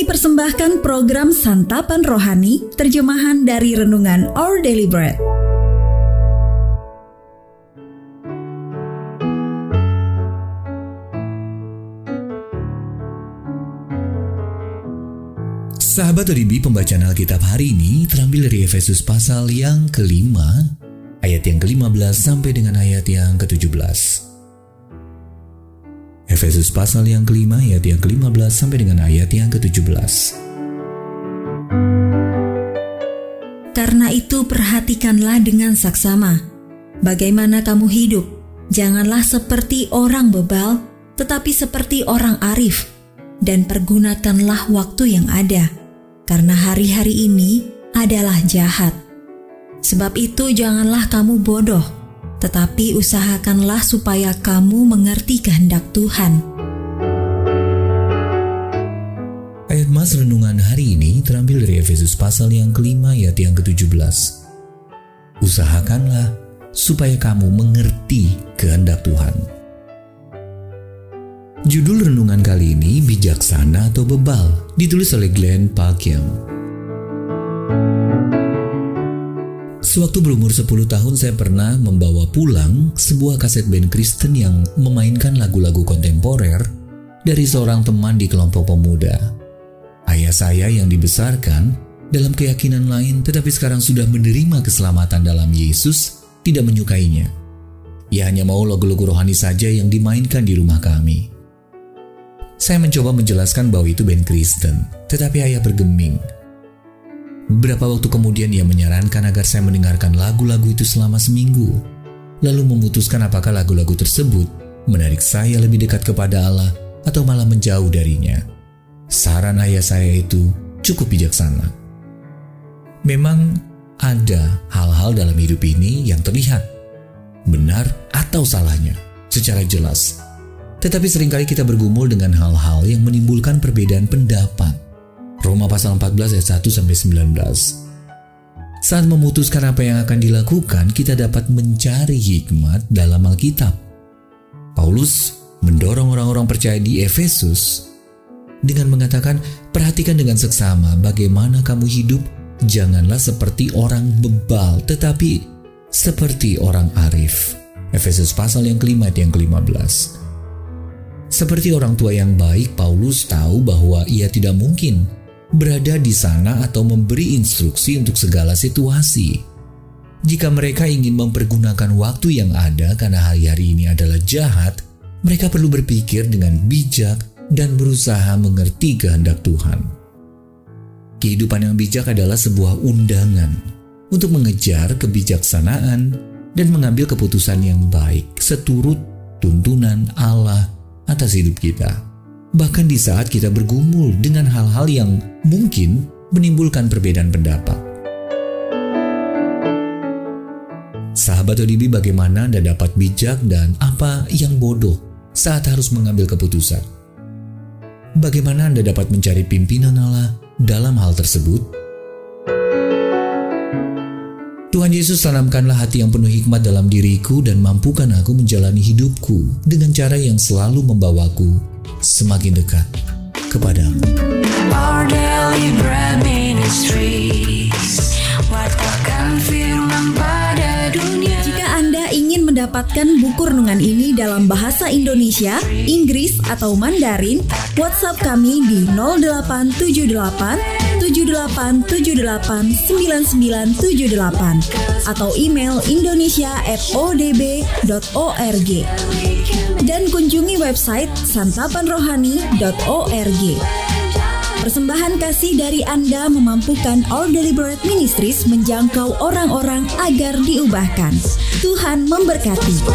Kami persembahkan program Santapan Rohani, terjemahan dari Renungan Our Daily Bread. Sahabat ODB, pembacaan Alkitab hari ini terambil dari Efesus pasal yang kelima, ayat yang ke-15 sampai dengan ayat yang ke-17. Efesus pasal yang kelima, ayat yang ke-15 sampai dengan ayat yang ke-17. Karena itu perhatikanlah dengan saksama, bagaimana kamu hidup. Janganlah seperti orang bebal, tetapi seperti orang arif, dan pergunakanlah waktu yang ada, karena hari-hari ini adalah jahat. Sebab itu janganlah kamu bodoh, tetapi usahakanlah supaya kamu mengerti kehendak Tuhan. Ayat mas renungan hari ini terambil dari Efesus pasal yang kelima ayat yang ke-17. Usahakanlah supaya kamu mengerti kehendak Tuhan. Judul renungan kali ini Bijaksana atau Bebal, ditulis oleh Glenn Parkham. Sewaktu berumur 10 tahun saya pernah membawa pulang sebuah kaset band Kristen yang memainkan lagu-lagu kontemporer dari seorang teman di kelompok pemuda. Ayah saya yang dibesarkan dalam keyakinan lain tetapi sekarang sudah menerima keselamatan dalam Yesus tidak menyukainya. Ia hanya mau lagu-lagu rohani saja yang dimainkan di rumah kami. Saya mencoba menjelaskan bahwa itu band Kristen, tetapi ayah bergeming. Beberapa waktu kemudian ia menyarankan agar saya mendengarkan lagu-lagu itu selama seminggu, lalu memutuskan apakah lagu-lagu tersebut menarik saya lebih dekat kepada Allah atau malah menjauh darinya. Saran ayah saya itu cukup bijaksana. Memang ada hal-hal dalam hidup ini yang terlihat benar atau salahnya secara jelas. Tetapi sering kali kita bergumul dengan hal-hal yang menimbulkan perbedaan pendapat. Roma pasal 14 ayat 1 sampai 19. Saat memutuskan apa yang akan dilakukan, kita dapat mencari hikmat dalam Alkitab. Paulus mendorong orang-orang percaya di Efesus dengan mengatakan, "Perhatikan dengan seksama bagaimana kamu hidup, janganlah seperti orang bebal, tetapi seperti orang arif." Efesus pasal yang kelima yang ke-15. Seperti orang tua yang baik, Paulus tahu bahwa ia tidak mungkin berada di sana atau memberi instruksi untuk segala situasi. Jika mereka ingin mempergunakan waktu yang ada karena hari-hari ini adalah jahat, mereka perlu berpikir dengan bijak dan berusaha mengerti kehendak Tuhan. Kehidupan yang bijak adalah sebuah undangan untuk mengejar kebijaksanaan dan mengambil keputusan yang baik seturut tuntunan Allah atas hidup kita. Bahkan di saat kita bergumul dengan hal-hal yang mungkin menimbulkan perbedaan pendapat. Sahabat ODB bagaimana Anda dapat bijak dan apa yang bodoh saat harus mengambil keputusan? Bagaimana Anda dapat mencari pimpinan Allah dalam hal tersebut? Tuhan Yesus tanamkanlah hati yang penuh hikmat dalam diriku dan mampukan aku menjalani hidupku dengan cara yang selalu membawaku semakin dekat kepadamu. Our daily bread ministries Wartakan firman pada dunia. Jika Anda ingin mendapatkan buku renungan ini dalam bahasa Indonesia, Inggris, atau Mandarin, WhatsApp kami di 0878 78789978 atau email indonesia@odb.org dan kunjungi website santapanrohani.org. Persembahan kasih dari Anda memampukan Our Deliberate Ministries menjangkau orang-orang agar diubahkan. Tuhan memberkati.